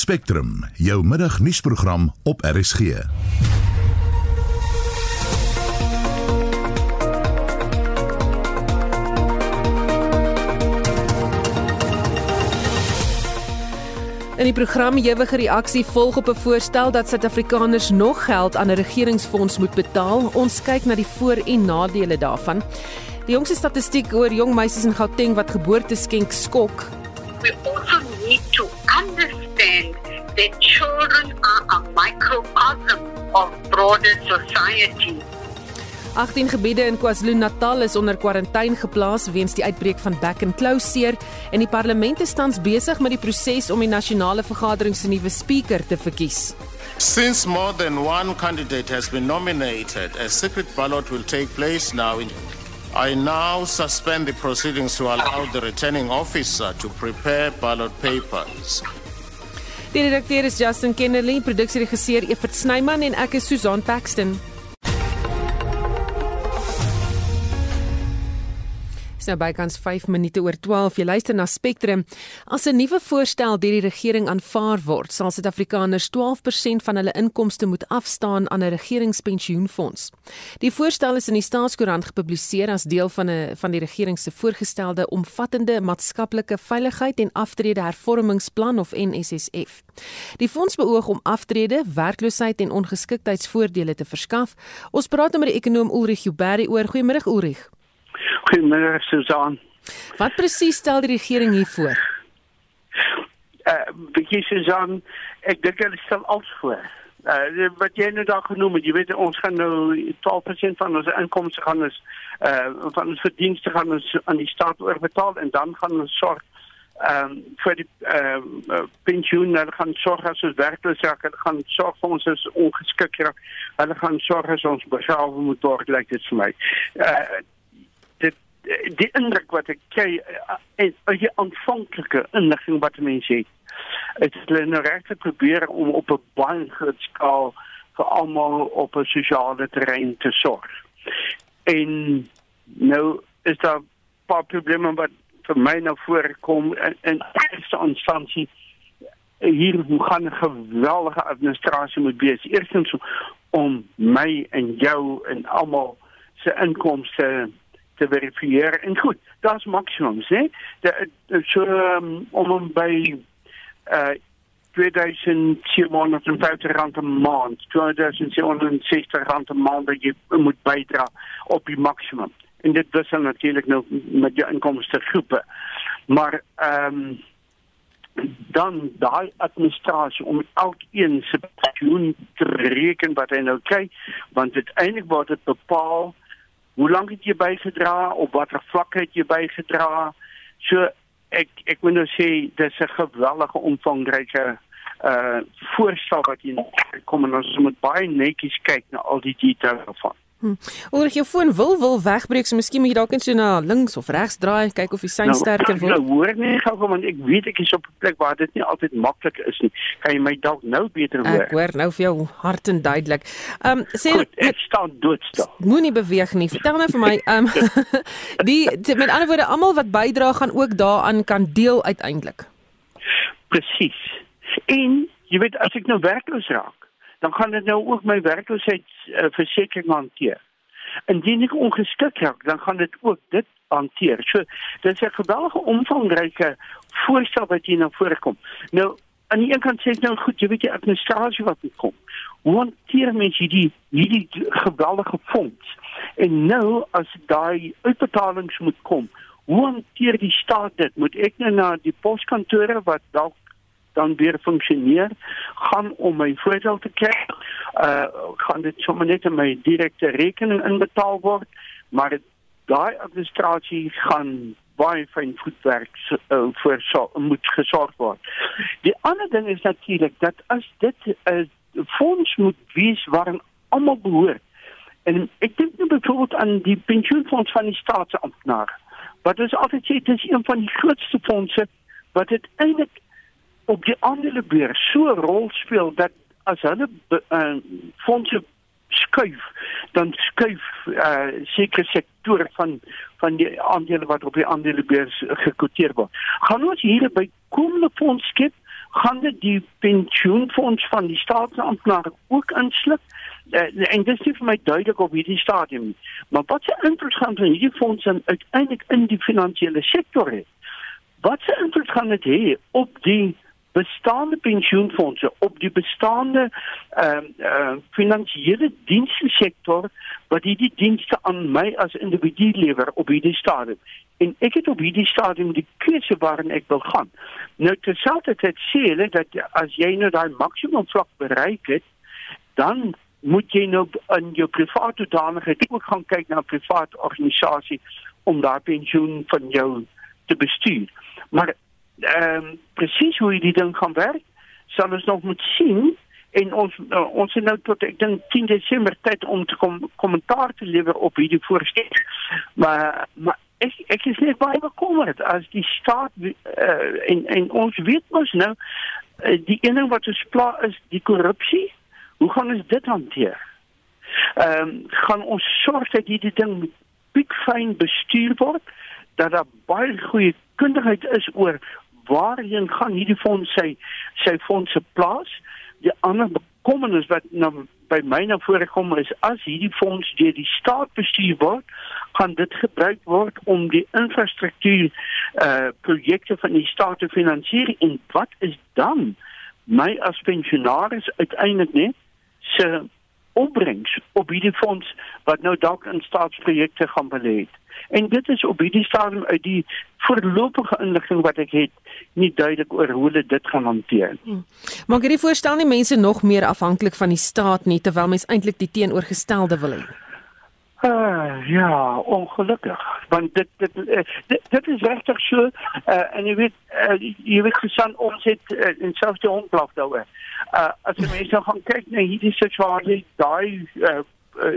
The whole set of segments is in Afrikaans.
Spectrum, jou middagnuusprogram op RSG. In die program ewige reaksie volg op 'n voorstel dat Suid-Afrikaners nog geld aan 'n regeringsfonds moet betaal. Ons kyk na die voor- en nadele daarvan. Die jongste statistiek oor jong meisies in Gauteng wat geboorteskenk skok. We also need to understand that children are a microcosm of broader society. 18 gebiede in KwaZulu-Natal is onder kwarantyne geplaas weens die uitbreek van back and claw seer en die parlement is tans besig met die proses om die nasionale vergadering se nuwe spreker te verkies. Since more than one candidate has been nominated, a secret ballot will take place now. In I now suspend the proceedings to allow the returning officer to prepare ballot papers. Die redakteur is Justin Kennerly, produksieregisseur Evert Snyman en ek is Susan Paxton. Dis nou bykans 5 minute oor 12. Jy luister na Spectrum. As 'n nuwe voorstel deur die regering aanvaar word, sal Suid-Afrikaners 12% van hulle inkomste moet afstaan aan 'n regeringspensioenfonds. Die voorstel is in die Staatskoerant gepubliseer as deel van 'n van die regering se voorgestelde omvattende maatskaplike veiligheid en aftrede hervormingsplan of NSSF. Die fonds beoog om aftrede, werkloosheid en ongeskiktheidsvoordele te verskaf. Ons praat nou met die ekonom Ulrich Juberi oor. Goeiemôre Ulrich. Goeiemôre Susan. Wat presies stel die regering hier voor? Uh, bietjie Susan, ek dink hulle stel alles voor. Uh, wat jy nou daar genoem het, jy weet ons gaan nou 12% van ons inkomste gaan ons uh van ons verdienste gaan ons aan die staat oorbetaal en dan gaan ons sorg ehm um, vir die ehm uh, pensioen, hulle gaan sorg as ons werkloos raak, hulle gaan sorg vir ons as ongeskik raak. Hulle gaan sorg as ons begrawe moet word, lyk dit vir my. Uh dit die indruk wat ek kry en uh, die aanvanklike inligting wat mense het dit is hulle nou regtig probeer om op 'n baie groot skaal vir almal op 'n sosiale terrein te sorg. En nou is daar 'n paar probleme wat vir my nou voorkom in in eerste instansie hier gaan 'n geweldige administrasie moet wees. Eerstens om my en jou en almal se inkomste te verifieer. En goed, daar's maksimums, hè. Dat so um, om uh 2750 rand 'n maand, 2760 rand maand wat jy moet bydra op die maksimum. En dit is dan natuurlik nou met jou inkomste groepe. Maar ehm dan daai administrasie om elkeen se pensioen te reken wat hy nou kry, want uiteindelik word dit bepaal hoe lank het jy bygedra, op watter vlak het jy bygedra. So ek ek moet nou sê dis 'n gewellige omvangryke uh voorstel wat hier kom en ons moet baie netjies kyk na al die details daarvan. Hm. Oor jou foon wil wil wegbreek, so miskien moet jy dalk net so na links of regs draai, kyk of die sein nou, sterker word. Nou hoor net gou want ek weet ek is op 'n plek waar dit nie altyd maklik is nie. Kan jy my dalk nou beter hoor? Ek hoor nou vir jou hart en duidelik. Ehm um, sê Goed, ek staan doodstil. Moenie beweeg nie. Vertel nou vir my ehm um, die met ander woorde almal wat bydra gaan ook daaraan kan deel uiteindelik. Presies. En jy weet as ek nou werkloos raak dan gaan dit nou ook my werkloosheidsversekering hanteer. Indien ek ongeskik raak, dan gaan dit ook dit hanteer. So, dit is 'n geweldige omvangryke voorstel wat hier na vore kom. Nou, aan die een kant sê ek nou goed, jy weet die administrasie wat moet kom. Hoe hanteer mens hierdie hierdie geweldige fonds? En nou as daai uitbetalings moet kom, hoe hanteer die staat dit? Moet ek nou na die poskantore wat dalk dan weer funksioneer gaan om my voordeel te kry. Uh gaan dit sommer net in my direkte rekening inbetaal word, maar daai administrasie gaan baie fyn voetwerk uh, vir so moet gesorg word. Die ander ding is natuurlik dat as dit 'n uh, fonds moet wees waarin almal behoort. En ek dink nou byvoorbeeld aan die pensioenfonds van die staatsamptenare. Wat is altyd sê dit is een van die grootste fondse wat dit eintlik op die aandelebeurs so 'n rol speel dat as hulle uh, fondse skuif dan skuif uh, sekere sektore van van die aandele wat op die aandelebeurs gekoteer word. Gaan ons hier by komende fonds skep gaan dit die pensioenfonds van die staatsamptenare ook insluk? Uh, en dit is nie vir my duidelik op hierdie stadium nie. Maar wat se invloed gaan van hierdie fondse uiteindelik in die finansiële sektor hê? Wat se invloed gaan dit hê op die bestaande pensioenfonde op die bestaande ehm uh, uh, finansiële dienste sektor wat hierdie dienste aan my as individu lewer op hierdie stadium. En ek het op hierdie stadium die keuse waarin ek wil gaan. Nou terselfdertyd sê hulle dat as jy nou daai maksimum vlak bereik het dan moet jy nou in jou private danigheid ook gaan kyk na 'n private organisasie om daai pensioen van jou te bestuur. Maar ehm um, presies hoe die ding gaan werk, sal ons nog moet sien en ons uh, ons het nou tot ek dink 10 Desember tyd om te kom kommentaar te lewer op hierdie voorstel. Maar maar ek ek is net baie bekommerd as die staat uh, en en ons weet mos nou uh, die een ding wat ons pla is die korrupsie. Hoe gaan ons dit hanteer? Ehm um, gaan ons sorg dat hierdie ding piekfyn bestuur word dat daar baie goeie kundigheid is oor waarheen gaan hierdie fonds sy sy fondse plaas? Die ander bekommernis wat nou by my na vore kom is as hierdie fonds deur die staat bestuur word, gaan dit gebruik word om die infrastruktuur uh projekte van die staat te finansier en wat is dan my as pensionaris uiteindelik net se opbrengs op hierdie fonds wat nou dalk in staatsprojekte gaan belê het. En dit is op hierdie stadium uit die voorlopige inligting wat ek het nie duidelik oor hoe hulle dit gaan hanteer. Hmm. Maar hierdie voorstel nie mense nog meer afhanklik van die staat nie terwyl mens eintlik die teenoorgestelde wil hê. Uh, ja, ongelukkig. Want dit dit eh, dit, dit is regtig so uh, en jy weet uh, jy weet gesan ons het uh, in selfs die ontlaf daaroor. Uh, as jy mense nou gaan kyk na hierdie situasie, daai uh, uh,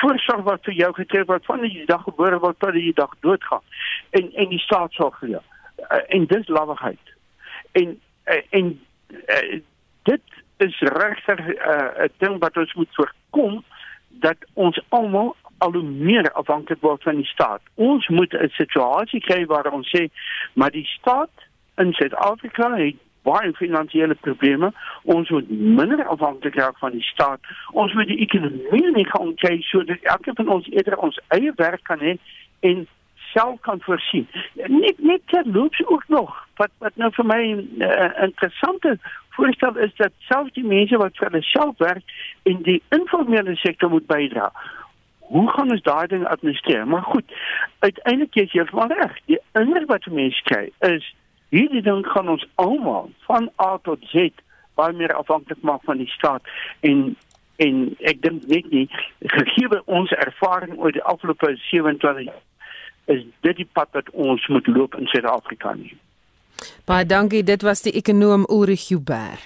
voorsorg wat vir jou getref word van die dag gebore word tot die dag doodgaan. En en die staat sorg vir jou. Uh, en dis lawigheid. En uh, en uh, dit is regtig 'n uh, ding wat ons moet voorkom dat ons almal al hoe meer afhanklik word van die staat. Ons moet 'n situasie kry waar ons sê maar die staat in Suid-Afrika het baie finansiële probleme. Ons moet minder afhanklik raak van die staat. Ons moet die ekonomie nie gaan kyk sodat elke van ons eerder ons eie werk kan hê en self kan voorsien. Net net terloops ook nog wat wat nou vir my 'n uh, interessante voorstel is dat selfs die mense wat vir hulle self werk in die informele sektor moet bydra. Hoe gaan ons daai ding administreer? Maar goed, uiteindelik is jy heeltemal reg. Die ander wat mense kry is hierdie ding gaan ons almal van A tot Z baie meer afhanklik maak van die staat en en ek dink net nie gegee ons ervaring oor die afgelope 27 is dit die pad wat ons moet loop in Suid-Afrika nie. Baie dankie, dit was die ekonom Ulrich Huber.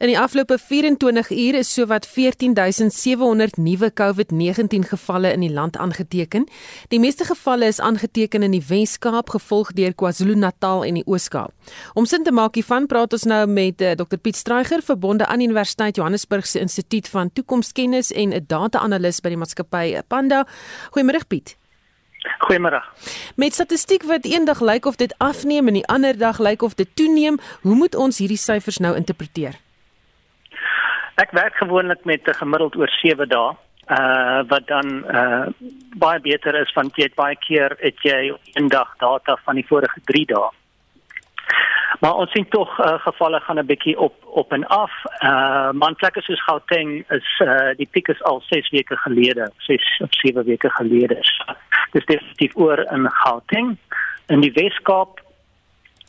In die afgelope 24 ure is sowat 14700 nuwe COVID-19 gevalle in die land aangeteken. Die meeste gevalle is aangeteken in die Wes-Kaap, gevolg deur KwaZulu-Natal en die Oos-Kaap. Om sin te maak hiervan, praat ons nou met uh, Dr Piet Streuger, verbonde aan Universiteit Johannesburg se Instituut van Toekomskennis en 'n data-analis by die maatskappy Panda. Goeiemôre Piet. Goeiemôre. Met statistiek wat eendag lyk of dit afneem en die ander dag lyk of dit toeneem, hoe moet ons hierdie syfers nou interpreteer? Ek werk gewoonlik met 'n gemiddeld oor 7 dae. Uh wat dan uh baie beter is want jy het baie keer het jy een dag data van die vorige 3 dae. Maar ons sien tog uh, gevalle gaan 'n bietjie op op en af. Uh manplekke soos Gauteng is uh die piek is al 6 weke gelede, 6 of 7 weke gelede. Dis definitief oor in Gauteng. In die Weskaap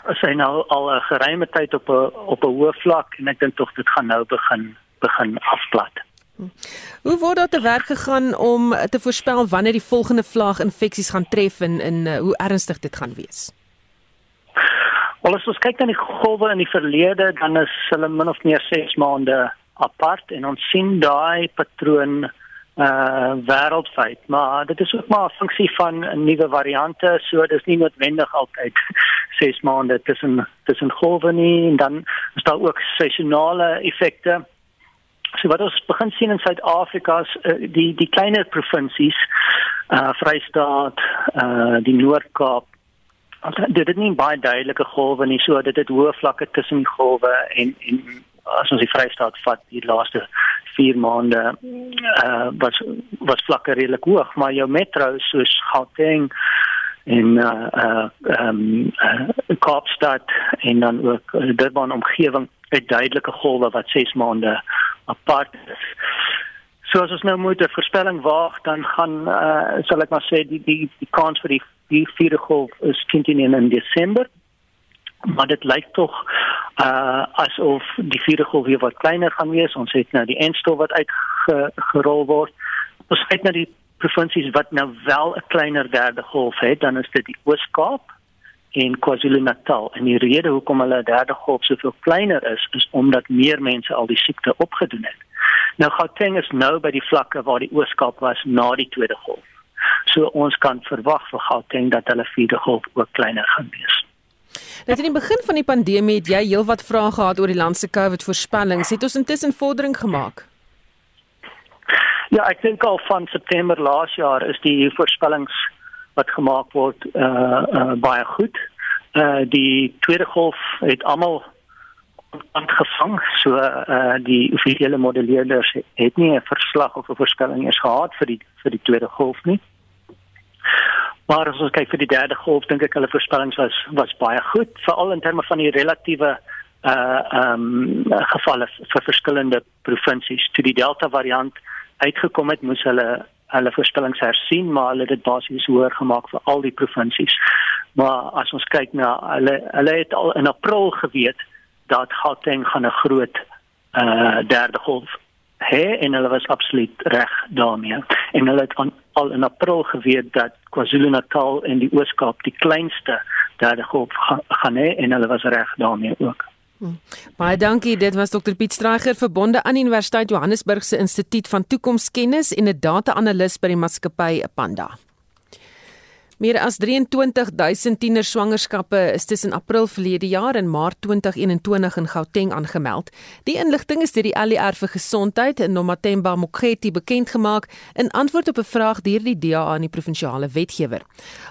is hy nou al 'n geruime tyd op 'n op 'n hoë vlak en ek dink tog dit gaan nou begin begin afplat. Hoe word dit te werk gegaan om te voorspel wanneer die volgende vlaag infeksies gaan tref en in uh, hoe ernstig dit gaan wees? Wel as ons kyk na die golwe in die verlede, dan is hulle min of meer 6 maande apart en ons sien daai patroon uh wêreldwyd maar dit is ook maar 'n funksie van nuwe variante so dis nie noodwendig altyd 6 maande tussen tussen golwe nie en dan is daar ook seisonale effekte So wat ons begin sien in Suid-Afrika is uh, die die kleiner provinsies uh Vrystaat, uh die Noord-Kaap dit het nie baie duidelike golwe nie, so dit het hoë vlakke tussen die golwe en en as ons die Vrystaat vat, die laaste 4 maande uh was was vlakke redelik hoog, maar jou metro soos Gauteng en uh uh um uh, Kaapstad en dan ook uh, Durban omgewing het duidelike golwe wat 6 maande apart is. So as ons nou moet 'n voorspelling waag, dan gaan uh sal ek maar sê die die die kans vir die die vierde golf is 10 in Desember. Maar dit lyk tog uh asof die vierde golf weer wat kleiner gaan wees. Ons het nou die enstof wat uitgerol word. Ons kyk na die provinsies wat nou wel 'n kleiner derde golf het, dan is dit die Oos-Kaap en KwaZulu-Natal. En die rede hoekom hulle derde golf soveel kleiner is, is omdat meer mense al die siekte opgedoen het. Nou Gauteng is nou by die vlakke waar die Oos-Kaap was na die tweede golf. So ons kan verwag vir Gauteng dat hulle vierde golf ook kleiner gaan wees. Net in die begin van die pandemie het jy heelwat vrae gehad oor die land se COVID-voorspellings. Het ons intussen vordering gemaak? Ja, ek dink al van September laas jaar is die voorspellings wat gemaak word uh uh baie goed. Uh die tweede golf het almal aangevang. So uh die offisiële modelleerders het nie 'n verslag of 'n voorspelling eens gehad vir die vir die tweede golf nie. Maar as ons kyk vir die derde golf, dink ek hulle voorspellings was was baie goed, veral in terme van die relatiewe uh ehm um, gevalle vir verskillende provinsies. Toe die Delta variant uitgekom het, moes hulle hulle voorspellings hersien, maar hulle het dit basies hoër gemaak vir al die provinsies. Maar as ons kyk na hulle hulle het al in April geweet dat Gauteng gaan 'n groot uh derde golf hê en hulle was absoluut reg daarmee. En hulle het aan, al in April geweet dat KwaZulu-Natal en die Oos-Kaap die kleinste derde golf ga, gaan hê en hulle was reg daarmee ook. Hmm. Baie dankie. Dit was Dr Piet Straiger verbonde aan Universiteit Johannesburg se Instituut van Toekomskennis en 'n data-analis by die maatskappy Panda. Meer as 23000 tiener swangerskappe is tussen April verlede jaar en Maart 2021 in Gauteng aangemeld. Die inligting is deur die ALR vir Gesondheid in Nomathemba Mokgethi bekend gemaak in antwoord op 'n vraag deur die DA aan die provinsiale wetgewer.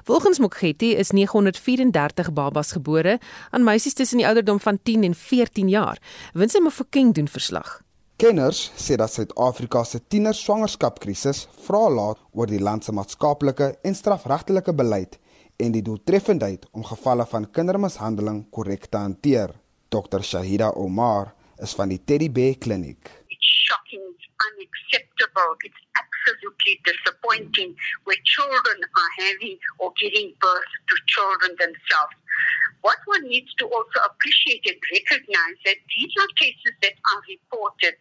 Volgens Mokgethi is 934 babas gebore aan meisies tussen die ouderdom van 10 en 14 jaar. Winsie Mofokeng doen verslag. Kenners sê dat Suid-Afrika se tiener swangerskapkrisis vra laat oor die land se maatskaplike en strafregtelike beleid en die doeltreffendheid om gevalle van kindermishandeling korrek te hanteer. Dr Shahida Omar is van die Teddy Bear Kliniek. It's shocking, unacceptable. It's absolutely disappointing where children are having or giving birth to children themselves. What one needs to also appreciate and recognize that these are cases that are reported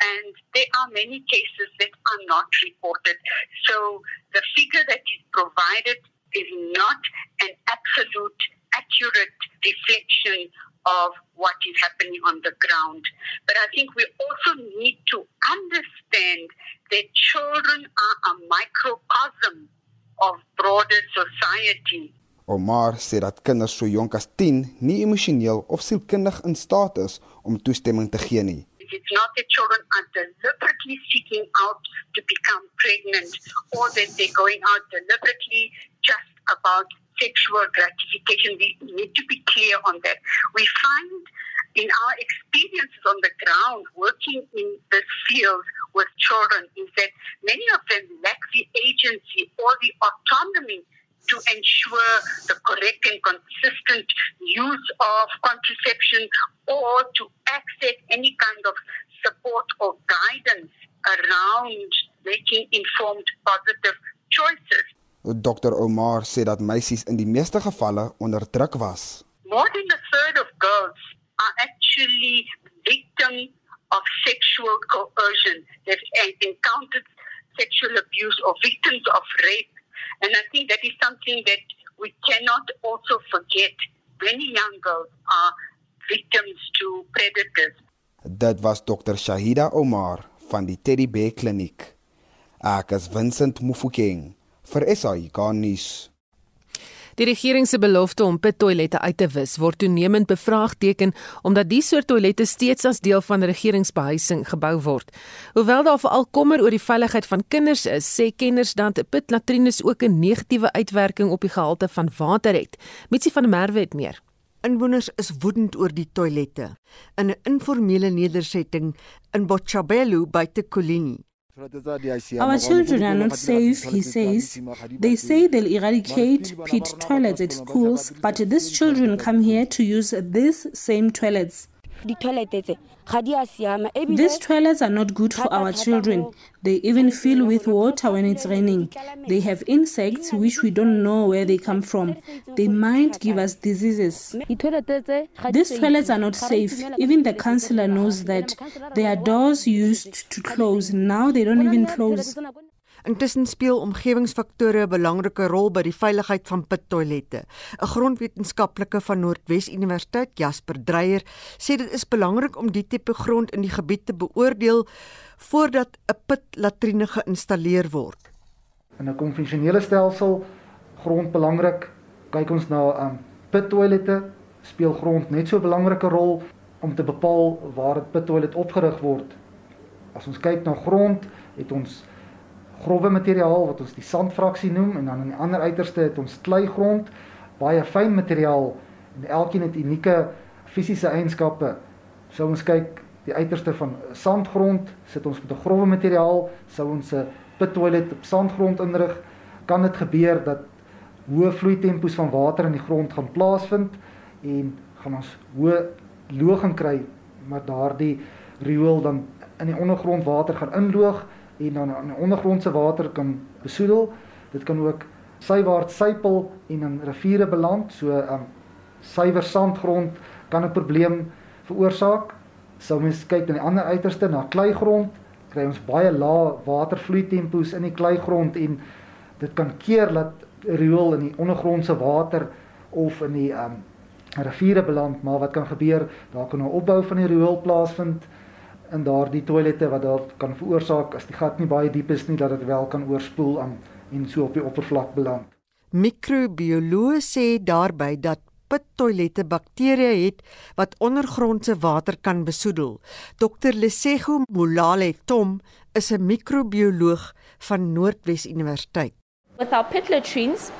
and there are many cases that are not reported. So the figure that is provided is not an absolute accurate reflection of what is happening on the ground. But I think we also need to understand that children are a microcosm of broader society. Omar sê dat kinders so jonk as 10 nie emosioneel of sielkundig in staat is om toestemming te gee nie. It's not that children are deliberately seeking out to become pregnant or that they're going out deliberately just about sexual gratification. We need to be clear on that. We find in our experiences on the ground working in this field with children is that many of them lack the agency or the autonomy to ensure the correct and consistent use of contraception or to access any kind of support or guidance around making informed positive choices. Dr Omar sê dat meisies in die meeste gevalle onder druk was. More than a third of girls are actually victims of sexual coercion. They've encountered sexual abuse or victims of rape And I think that is something that we cannot also forget. Many young girls are victims to predators. Dit was Dr. Shahida Omar van die Teddy Bear Kliniek. Ek is Vincent Mufokeng vir SAI Garnis. Die regering se belofte om pittoilette uit te wis word toenemend bevraagteken omdat die soort toilette steeds as deel van regeringsbehuising gebou word. Hoewel daar veral kommer oor die veiligheid van kinders is, sê kenners dat pitlatrines ook 'n negatiewe uitwerking op die gehalte van water het. Mitsie van der Merwe het meer. Inwoners is woedend oor die toilette in 'n informele nedersetting in Botshabelo buite Kolini. Our children are not safe, he says. They say they'll eradicate pit toilets at schools, but these children come here to use these same toilets. These toilets are not good for our children. They even fill with water when it's raining. They have insects which we don't know where they come from. They might give us diseases. These toilets are not safe. Even the councillor knows that. There are doors used to close. Now they don't even close. Intussen speel omgewingsfaktore 'n belangrike rol by die veiligheid van pittoilette. 'n Grondwetenskaplike van Noordwes Universiteit, Jasper Dreyer, sê dit is belangrik om die tipe grond in die gebied te beoordeel voordat 'n pitlatrine geïnstalleer word. In 'n konvensionele stelsel grond belangrik, kyk ons na um, pittoilette, speel grond net so 'n belangrike rol om te bepaal waar 'n pittoilet opgerig word. As ons kyk na grond, het ons grouwe materiaal wat ons die sandfraksie noem en dan aan die ander uiterste het ons kleigrond, baie fyn materiaal en elkeen het unieke fisiese eienskappe. Sou ons kyk die uiterste van sandgrond, sit ons met 'n grouwe materiaal, sou ons 'n pittoilet op sandgrond inrig, kan dit gebeur dat hoë vloeitempos van water in die grond gaan plaasvind en gaan ons hoë loging kry, maar daardie riool dan in die ondergrond water gaan inloog en dan aan die ondergrondse water kan besoedel. Dit kan ook sywaarts sypel en in riviere beland. So um, suiwer sandgrond kan 'n probleem veroorsaak. Sou mens kyk aan die ander uiterste na kleigrond, kry ons baie lae watervloeitempos in die kleigrond en dit kan keer dat riool in die ondergrondse water of in die um, riviere beland, maar wat kan gebeur? Daar kan 'n opbou van die riool plaasvind in daardie toilette wat dit kan veroorsaak as die gat nie baie diep is nie dat dit wel kan oorspoel aan en so op die oppervlak beland. Mikrobioloë sê daarby dat pittoilette bakterieë het wat ondergrondse water kan besoedel. Dr Lesego Molale Tom is 'n mikrobioloog van Noordwes Universiteit. With our pit latrines,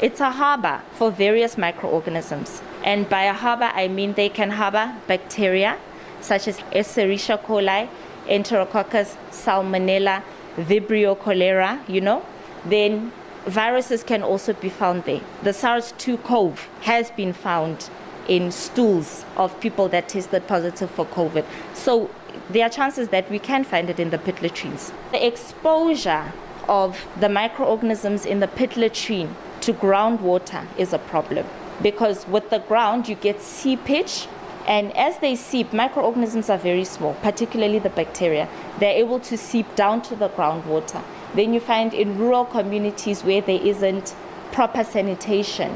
it's a harbor for various microorganisms. And by a harbor I mean they can harbor bacteria such as Escherichia coli, Enterococcus, Salmonella, Vibrio cholera, you know, then viruses can also be found there. The SARS-2-CoV has been found in stools of people that tested positive for COVID. So there are chances that we can find it in the pit latrines. The exposure of the microorganisms in the pit latrine to groundwater is a problem because with the ground you get seepage and as they seep, microorganisms are very small, particularly the bacteria. They're able to seep down to the groundwater. Then you find in rural communities where there isn't proper sanitation,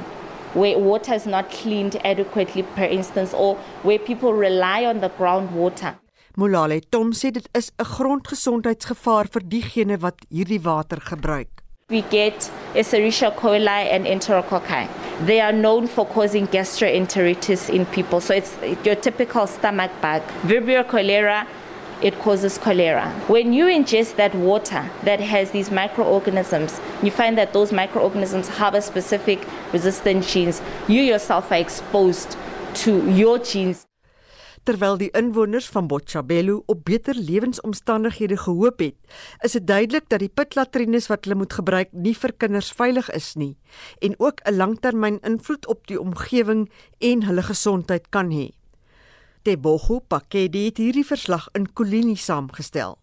where water is not cleaned adequately, per instance, or where people rely on the groundwater. Molale Tom sê dit is 'n grondgesondheidsgevaar vir diegene wat hierdie water gebruik. We get Escherichia coli and Enterococci. They are known for causing gastroenteritis in people. So it's your typical stomach bug. Vibrio cholera, it causes cholera. When you ingest that water that has these microorganisms, you find that those microorganisms harbor specific resistant genes. You yourself are exposed to your genes. Terwyl die inwoners van Botshabelo op beter lewensomstandighede gehoop het, is dit duidelik dat die pitlatrines wat hulle moet gebruik nie vir kinders veilig is nie en ook 'n langtermyn invloed op die omgewing en hulle gesondheid kan hê. Tebogo Pakedi het hierdie verslag in Kolini saamgestel.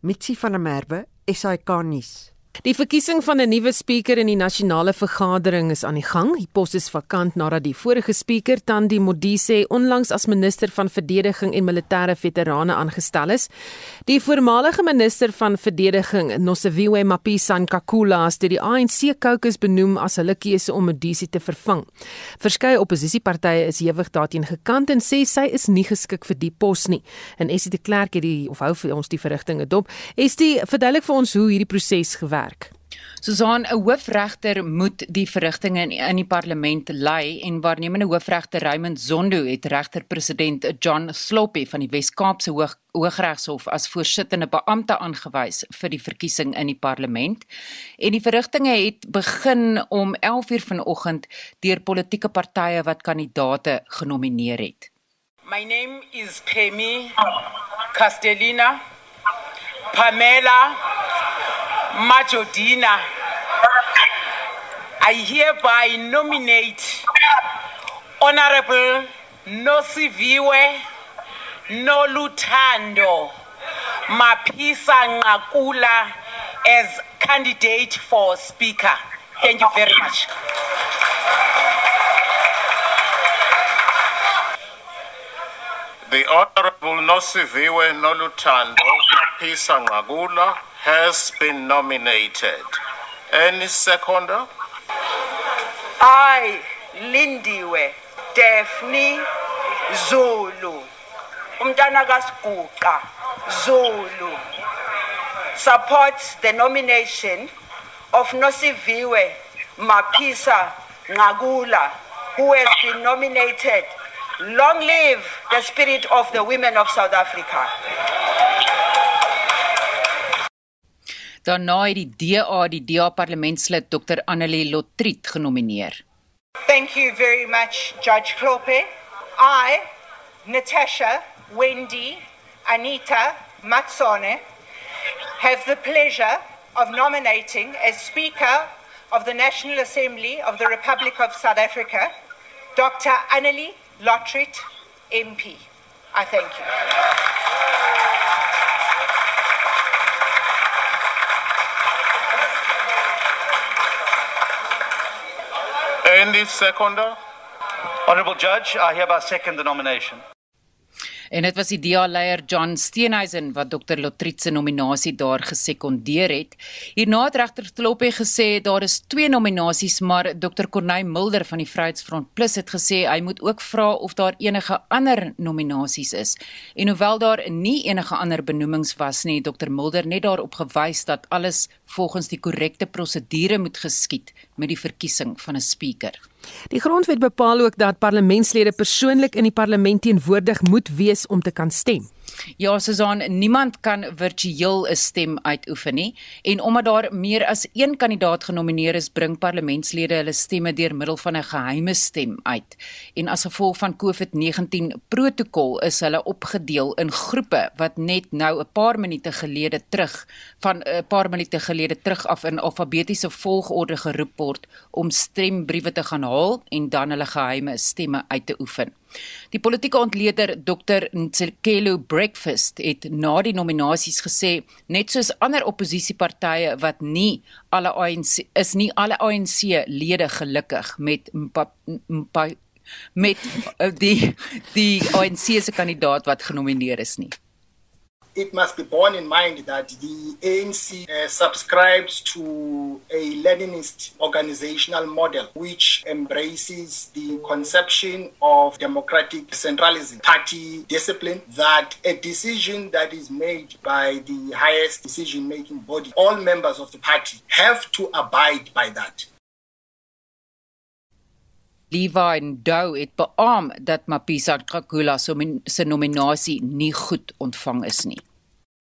Mitsi van der Merwe, SAK nuus. Die verkiesing van 'n nuwe spreker in die nasionale vergadering is aan die gang. Die pos is vakant nadat die vorige spreker, Tandi Modise, onlangs as minister van verdediging en militêre veterane aangestel is. Die voormalige minister van verdediging, Nosiviwe Mapisa Nkakula, het die ANC caucus benoem as hulle keuse om Modise te vervang. Verskeie oppositiepartye is hewig daarteen gekant en sê sy is nie geskik vir die pos nie. En Essie de Klerk het die of hou vir ons die verrigtinge dop. Estie, verduidelik vir ons hoe hierdie proses gewerk werk? Susan, 'n hoofregter moet die verrigtinge in, in die parlement lei en waarnemende hoofregter Raymond Zondo het regter-president John Sloppy van die Wes-Kaapse Hoog Hooggeregshof as voorsittende beampte aangewys vir die verkiesing in die parlement. En die verrigtinge het begin om 11:00 vanoggend deur politieke partye wat kandidaate genomineer het. My name is Kemi Castellina Pamela Majodina. I hereby nominate Honorable Nosiviwe Noluthando Mapisa Ngakula as candidate for speaker. Thank you very much. The Honorable Nosiviwe Noluthando Mapisa Ngakula has been nominated. Any seconder? I, Lindiwe Daphne Zulu, umntana Zulu, supports the nomination of Nosiviwe Mapisa Ngakula, who has been nominated. Long live the spirit of the women of South Africa. Daarna het die DA die DA parlementslid Dr Annelie Lotriet genomineer. Thank you very much Judge Klope. I Natasha Wendy Anita Matsone have the pleasure of nominating as Speaker of the National Assembly of the Republic of South Africa Dr Annelie Lotriet MP. I thank you. Any seconder? Honourable Judge, I hereby second the nomination. En dit was die DA-leier John Steenhuisen wat Dr Lotriet se nominasie daar gesekondeer het. Hierna het regter Kloppie gesê daar is twee nominasies, maar Dr Corneil Mulder van die Vryheidsfront Plus het gesê hy moet ook vra of daar enige ander nominasies is. En hoewel daar nie enige ander benoemings was nie, het Dr Mulder net daarop gewys dat alles volgens die korrekte prosedure moet geskied met die verkiesing van 'n spreker. Die grondwet bepaal ook dat parlementslede persoonlik in die parlement teenwoordig moet wees om te kan stem. Ja, Susan, niemand kan virtueel 'n stem uitoefen nie en omdat daar meer as een kandidaat genomineer is, bring parlementslede hulle stemme deur middel van 'n geheime stem uit. En as gevolg van COVID-19 protokol is hulle opgedeel in groepe wat net nou 'n paar minute gelede terug van 'n paar minute gelede terug af in alfabetiese volgorde geroep word om stembriewe te gaan haal en dan hulle geheime stemme uit te oefen. Die politieke ontleder Dr Nsekelo Breakfast het na die nominasies gesê net soos ander oppositiepartye wat nie alle ANC is nie alle ANC lede gelukkig met mpa, mpa, met uh, die die ANC se kandidaat wat genomineer is nie. It must be borne in mind that the ANC uh, subscribes to a Leninist organizational model which embraces the conception of democratic centralism, party discipline, that a decision that is made by the highest decision making body, all members of the party have to abide by that. Levi Ndou het dat Mapisa se nominasie nie goed ontvang is nie.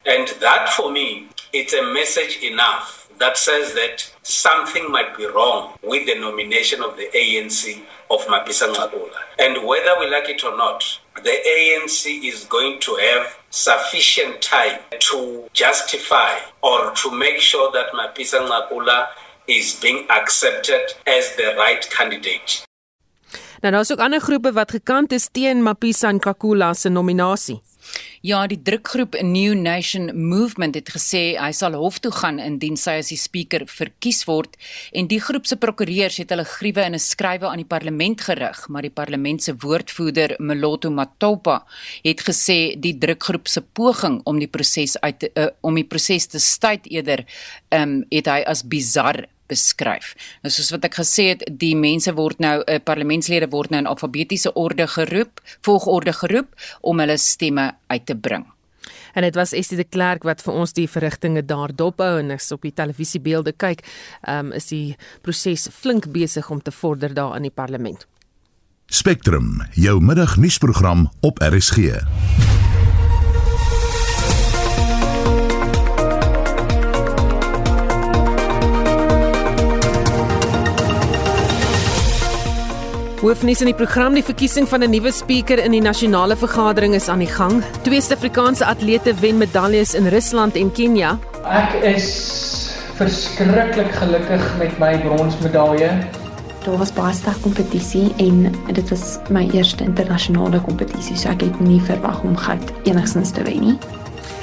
And that for me, it's a message enough that says that something might be wrong with the nomination of the ANC of Mapisa Ngakula. And whether we like it or not, the ANC is going to have sufficient time to justify or to make sure that Mapisa Ngakula is being accepted as the right candidate. Nou daar's ook ander groepe wat gekant is teen Mapisa Nkakula se nominasie. Ja, die drukgroep New Nation Movement het gesê hy sal hof toe gaan indien sy as die spreker verkies word en die groep se prokureurs het hulle griewe in 'n skrywe aan die parlement gerig, maar die parlement se woordvoerder Moloto Matopa het gesê die drukgroep se poging om die proses uit uh, om die proses te stuit eerder um, het hy as bizar beskryf. Nou soos wat ek gesê het, die mense word nou 'n uh, parlementslede word nou in alfabetiese orde geroep, volgorde geroep om hulle stemme uit te bring. En dit was Estie de Klerk wat vir ons die verrigtinge daar dophou en as op die televisiebeelde kyk, um, is die proses flink besig om te vorder daar in die parlement. Spectrum, jou middagnuusprogram op RSG. Hoofnuus in die program die verkiesing van 'n nuwe spreker in die nasionale vergadering is aan die gang. Twee Suid-Afrikaanse atlete wen medaljes in Rusland en Kenia. Ek is verskriklik gelukkig met my bronsmedalje. Daar was baie sterk kompetisie en dit was my eerste internasionale kompetisie, so ek het nie verwag om goud enigstens te wen nie.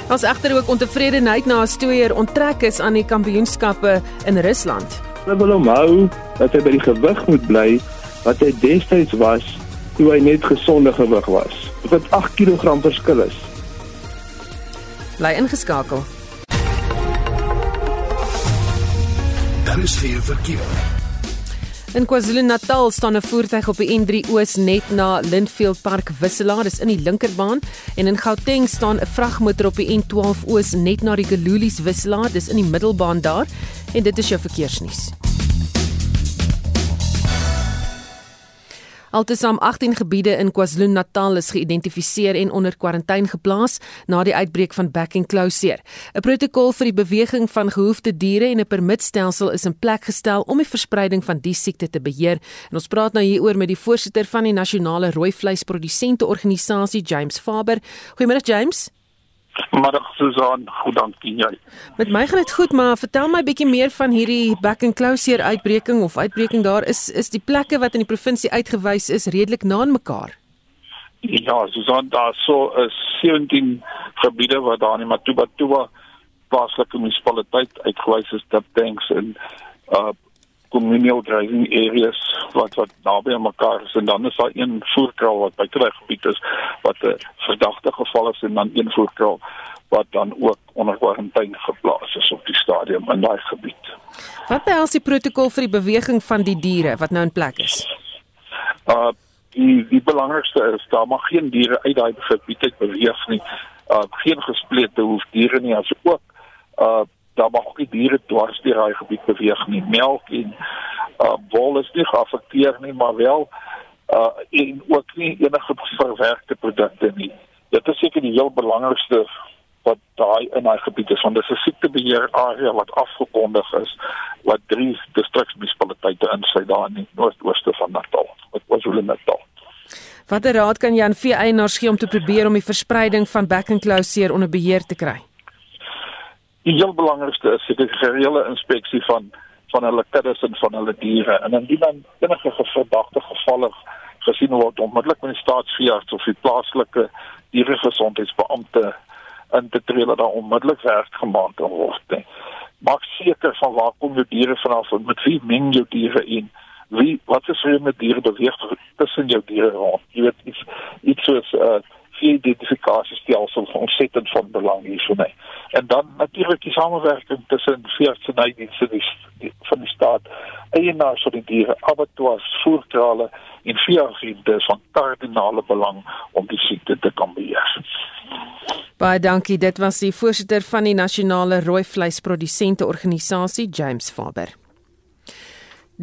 Ons egter ook ontevredenheid na 'n stoeier onttrek is aan die kampioenskappe in Rusland. Hulle wil hom hou dat hy by die gewig moet bly wat hy destyds was toe hy net gesonde gewig was. Wat 8 kg verskil is. Bly ingeskakel. Daar is geen verkeer. In KwaZulu-Natal staan 'n voertuig op die N3 Oos net na Lindfield Park wisselaar, dis in die linkerbaan, en in Gauteng staan 'n vragmotor op die N12 Oos net na die Gelulies wisselaar, dis in die middelbaan daar, en dit is jou verkeersnuus. Altesaam 18 gebiede in KwaZulu-Natal is geïdentifiseer en onder kwarantyne geplaas na die uitbreek van back and closure. 'n Protokol vir die beweging van gehoefde diere en 'n permitstelsel is in plek gestel om die verspreiding van die siekte te beheer. En ons praat nou hieroor met die voorsitter van die nasionale rooi vleisprodusente organisasie, James Faber. Goeiemôre James. Middag Susan, goed dankie jy. Met my gaan dit goed, maar vertel my bietjie meer van hierdie back and closure uitbreking of uitbreking daar is is die plekke wat in die provinsie uitgewys is redelik na mekaar. Ja, Susan, daar so is 17 gebiede wat daar in Matuba plaaslike munisipaliteit uitgewys is dat tanks en uh communal driving areas wat wat naby aan mekaar is en dan is daar een voerkraal wat by kry gebied is wat 'n verdagte geval is en dan een voerkraal wat dan ook onder kwarantyne geplaas is op die stadium in daai gebied. Wat behels die protokol vir die beweging van die diere wat nou in plek is? Uh die die belangrikste is daar mag geen diere uit daai gebied uit beweeg nie. Uh geen gesplete hoefdiere nie asook uh daar mag ook nie diere dwars deur daai gebied beweeg nie. Melk en uh wol is nie geaffekteer nie, maar wel uh en ook nie enige verwerkte produkte nie. Dit is seker die heel belangrikste wat daai in daai gebied is want dit is 'n siektebeheer area wat afgekondig is wat drie distriksmunisipaliteite insluit daar in die noordooste van Natal. Wat was hulle Natal? Watter raad kan jy aan vee eienaars gee om te probeer om die verspreiding van back and closure onder beheer te kry? Die heel belangrikste is die gereelde inspeksie van van hulle kuddes en van hulle diere. En indien dan enige verdagte gevalle gesien word, onmiddellik met die staatsveearts of die plaaslike dieregesondheidsbeampte in te tree dat daar onmiddellik werk gemaak kan word. Nee. Maak seker van waar kom jou diere vanaf en met wie meng jou diere in? Wie wat is vir met diere beweeg tussen jou diere rond? Jy weet iets iets soos uh, identifikasiestelsel van ontsettend van belang hier vir my. En dan natuurlik die samewerking tussen veeartsenydienste die, die van die staat, eienaars van die diere, abattoirs, voerkrale en veeartsenydienste van kardinale belang om die siekte te kan beheer. Baie dankie. Dit was die voorsitter van die nasionale rooi vleisprodusente organisasie, James Faber.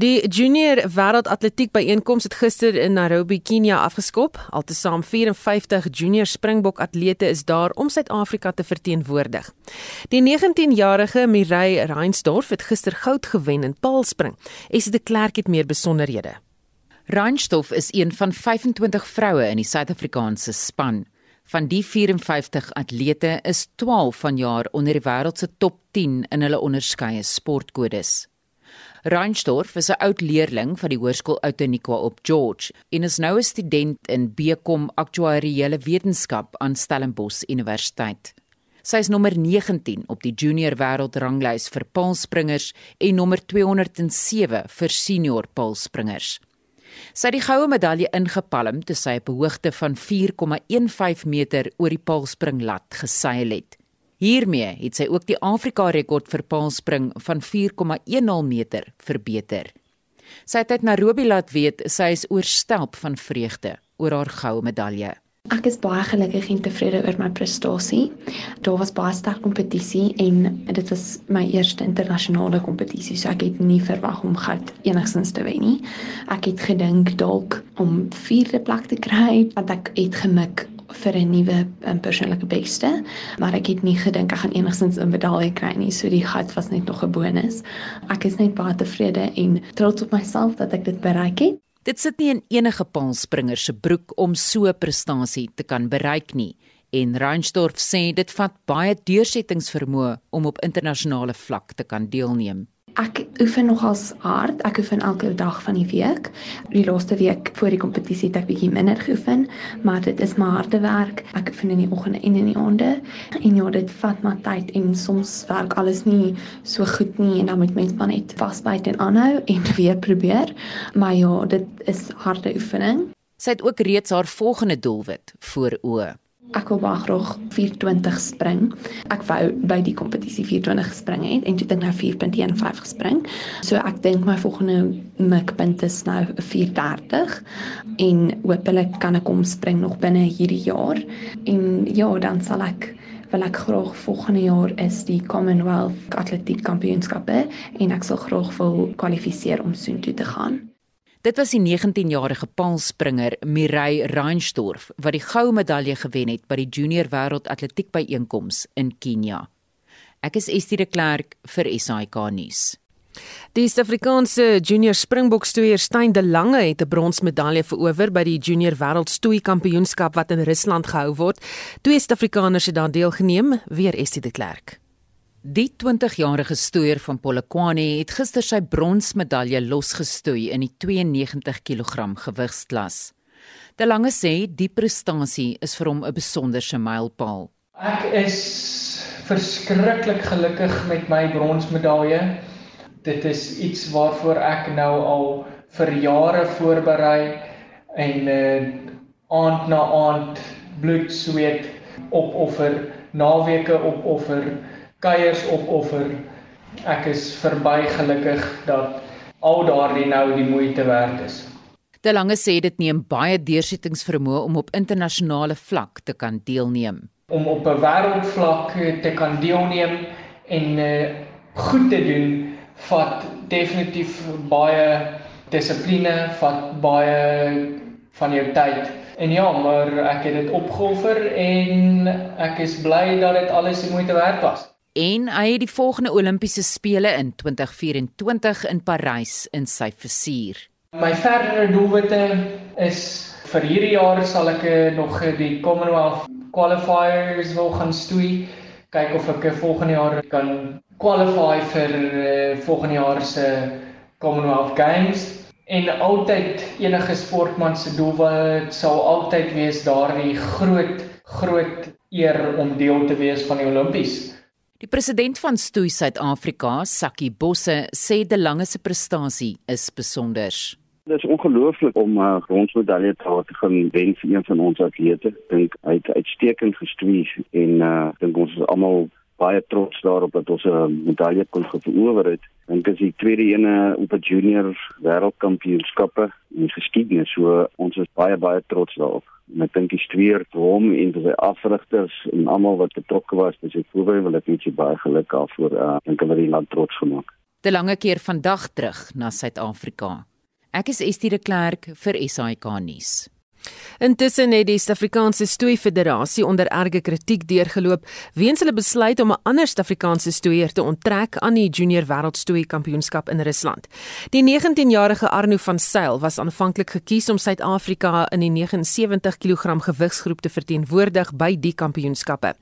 Die junior wêreldatletiek byeenkoms het gister in Nairobi, Kenia afgeskop. Altesaam 54 junior Springbok atlete is daar om Suid-Afrika te verteenwoordig. Die 19-jarige Mireille Reinsdorf het gister goud gewen in paalspring. Esie de Klerk het meer besonderhede. Reinsdorf is een van 25 vroue in die Suid-Afrikaanse span. Van die 54 atlete is 12 vanjaar onder die wêreld se top 10 in hulle onderskeie sportkodes. Reinsdorf is 'n oud leerling van die hoërskool Outeniqua op George en is nou 'n student in BCom Aktuariële Wetenskap aan Stellenbosch Universiteit. Sy is nommer 19 op die junior wêreldranglys vir paalspringers en nommer 207 vir senior paalspringers. Sy het die goue medalje ingepalm toe sy op 'n hoogte van 4,15 meter oor die paalspringlat geseil het. Hiermee het sy ook die Afrika rekord vir paalspring van 4,10 meter verbeter. Sy het uit Nairobi laat weet sy is oorstelp van vreugde oor haar goue medalje. Ek is baie gelukkig en tevrede oor my prestasie. Daar was baie sterk kompetisie en dit was my eerste internasionale kompetisie, so ek het nie verwag om goud enigstens te wen nie. Ek het gedink dalk om 4de plek te kry, want ek het gemik vir 'n nuwe um, persoonlike beste, maar ek het nie gedink ek gaan enigstens 'n medalje kry nie, so die goud was net nog 'n bonus. Ek is net baie tevrede en trots op myself dat ek dit bereik het. Dit sit nie in enige paalspringer se broek om so 'n prestasie te kan bereik nie. En Reinstorff sê dit vat baie deursettingsvermoë om op internasionale vlak te kan deelneem. Ek oefen nogals hard. Ek oefen elke dag van die week. Die laaste week voor die kompetisie het ek bietjie minder geoefen, maar dit is maar harde werk. Ek oefen in die oggende en in die aande. En ja, dit vat maar tyd en soms werk alles nie so goed nie en dan moet mens maar net vasbyt en aanhou en weer probeer. Maar ja, dit is harde oefening. Sy het ook reeds haar volgende doelwit voor oë. Ek wil baie graag 420 spring. Ek wou by die kompetisie 420 gespring het en toe het nou 4.15 gespring. So ek dink my volgende mikpunt is nou 430 en hopelik kan ek kom spring nog binne hierdie jaar. En ja, dan sal ek wil ek graag volgende jaar is die Commonwealth Atletiek Kampioenskappe en ek sal graag wil kwalifiseer om soontoe te gaan. Dit was die 19-jarige paalspringer Mireille Reinstorff wat die goue medalje gewen het by die Junior Wêreld Atletiek Byeenkoms in Kenia. Ek is Estie de Klerk vir SAK nuus. Die Suid-Afrikaanse junior springbokstoeier Stein de Lange het 'n bronsmedalje verower by die Junior Wêreld Stoei Kampioenskap wat in Rusland gehou word. Twee Suid-Afrikaners het daar deelgeneem, weer Estie de Klerk. Die 20-jarige stoeier van Polokwane het gister sy bronsmedalje losgestoei in die 92 kg gewigsklas. De Lange sê die prestasie is vir hom 'n besonderse mylpaal. Ek is verskriklik gelukkig met my bronsmedalje. Dit is iets waarvoor ek nou al vir jare voorberei en uh, aand na aand bloed, sweet opoffer, naweke opoffer kuiers opoffer. Ek is verby gelukkig dat al daardie nou die moeite werd is. De Lange sê dit neem baie deursettingsvermoë om op internasionale vlak te kan deelneem. Om op 'n wêreldvlak te kan deelneem en uh, goed te doen vat definitief baie dissipline, vat baie van jou tyd. En ja, maar ek het dit opgeoffer en ek is bly dat dit alles die moeite werd was en hy het die volgende Olimpiese spele in 2024 in Parys in sy vizier. My verdere doelwitte is vir hierdie jaar sal ek eh, nog die Commonwealth qualifiers wil gaan stoei, kyk of ek volgende jaar kan qualify vir volgende jaar se Commonwealth Games en altyd enige sportman se doelwit sal altyd wees daardie groot groot eer om deel te wees van die Olimpies. Die president van Stoei Suid-Afrika, Sakkie Bosse, sê De Lange se prestasie is besonder. Dit is ongelooflik om 'n uh, bronsmedalje te gaan wen vir een van ons atlete. Dink hy het uitstekend gestoei en uh dink ons is almal baie trots daarop dat ons 'n medalje kon verower het. Dink is die tweede ene op 'n junior wêreldkampioenskappe in geskiedenis. So ons is baie baie trots daarop en ek dink die streer vir hom en vir sy afrigters en almal wat betrokke was by sy voorbereiding wil ek net baie geluk daarvoor. Uh, dink hulle die land trots gemaak. Te lange keer vandag terug na Suid-Afrika. Ek is Estie de Klerk vir SAK nuus. Intussen het die Suid-Afrikaanse Stoei Federasie onder erge kritiek deurgeloop weens hulle besluit om 'n ander Suid-Afrikaanse stoeier te onttrek aan die Junior Wêreldstoei Kampioenskap in Rusland. Die 19-jarige Arno van Sail was aanvanklik gekies om Suid-Afrika in die 79 kg gewigsgroep te verteenwoordig by die kampioenskappe.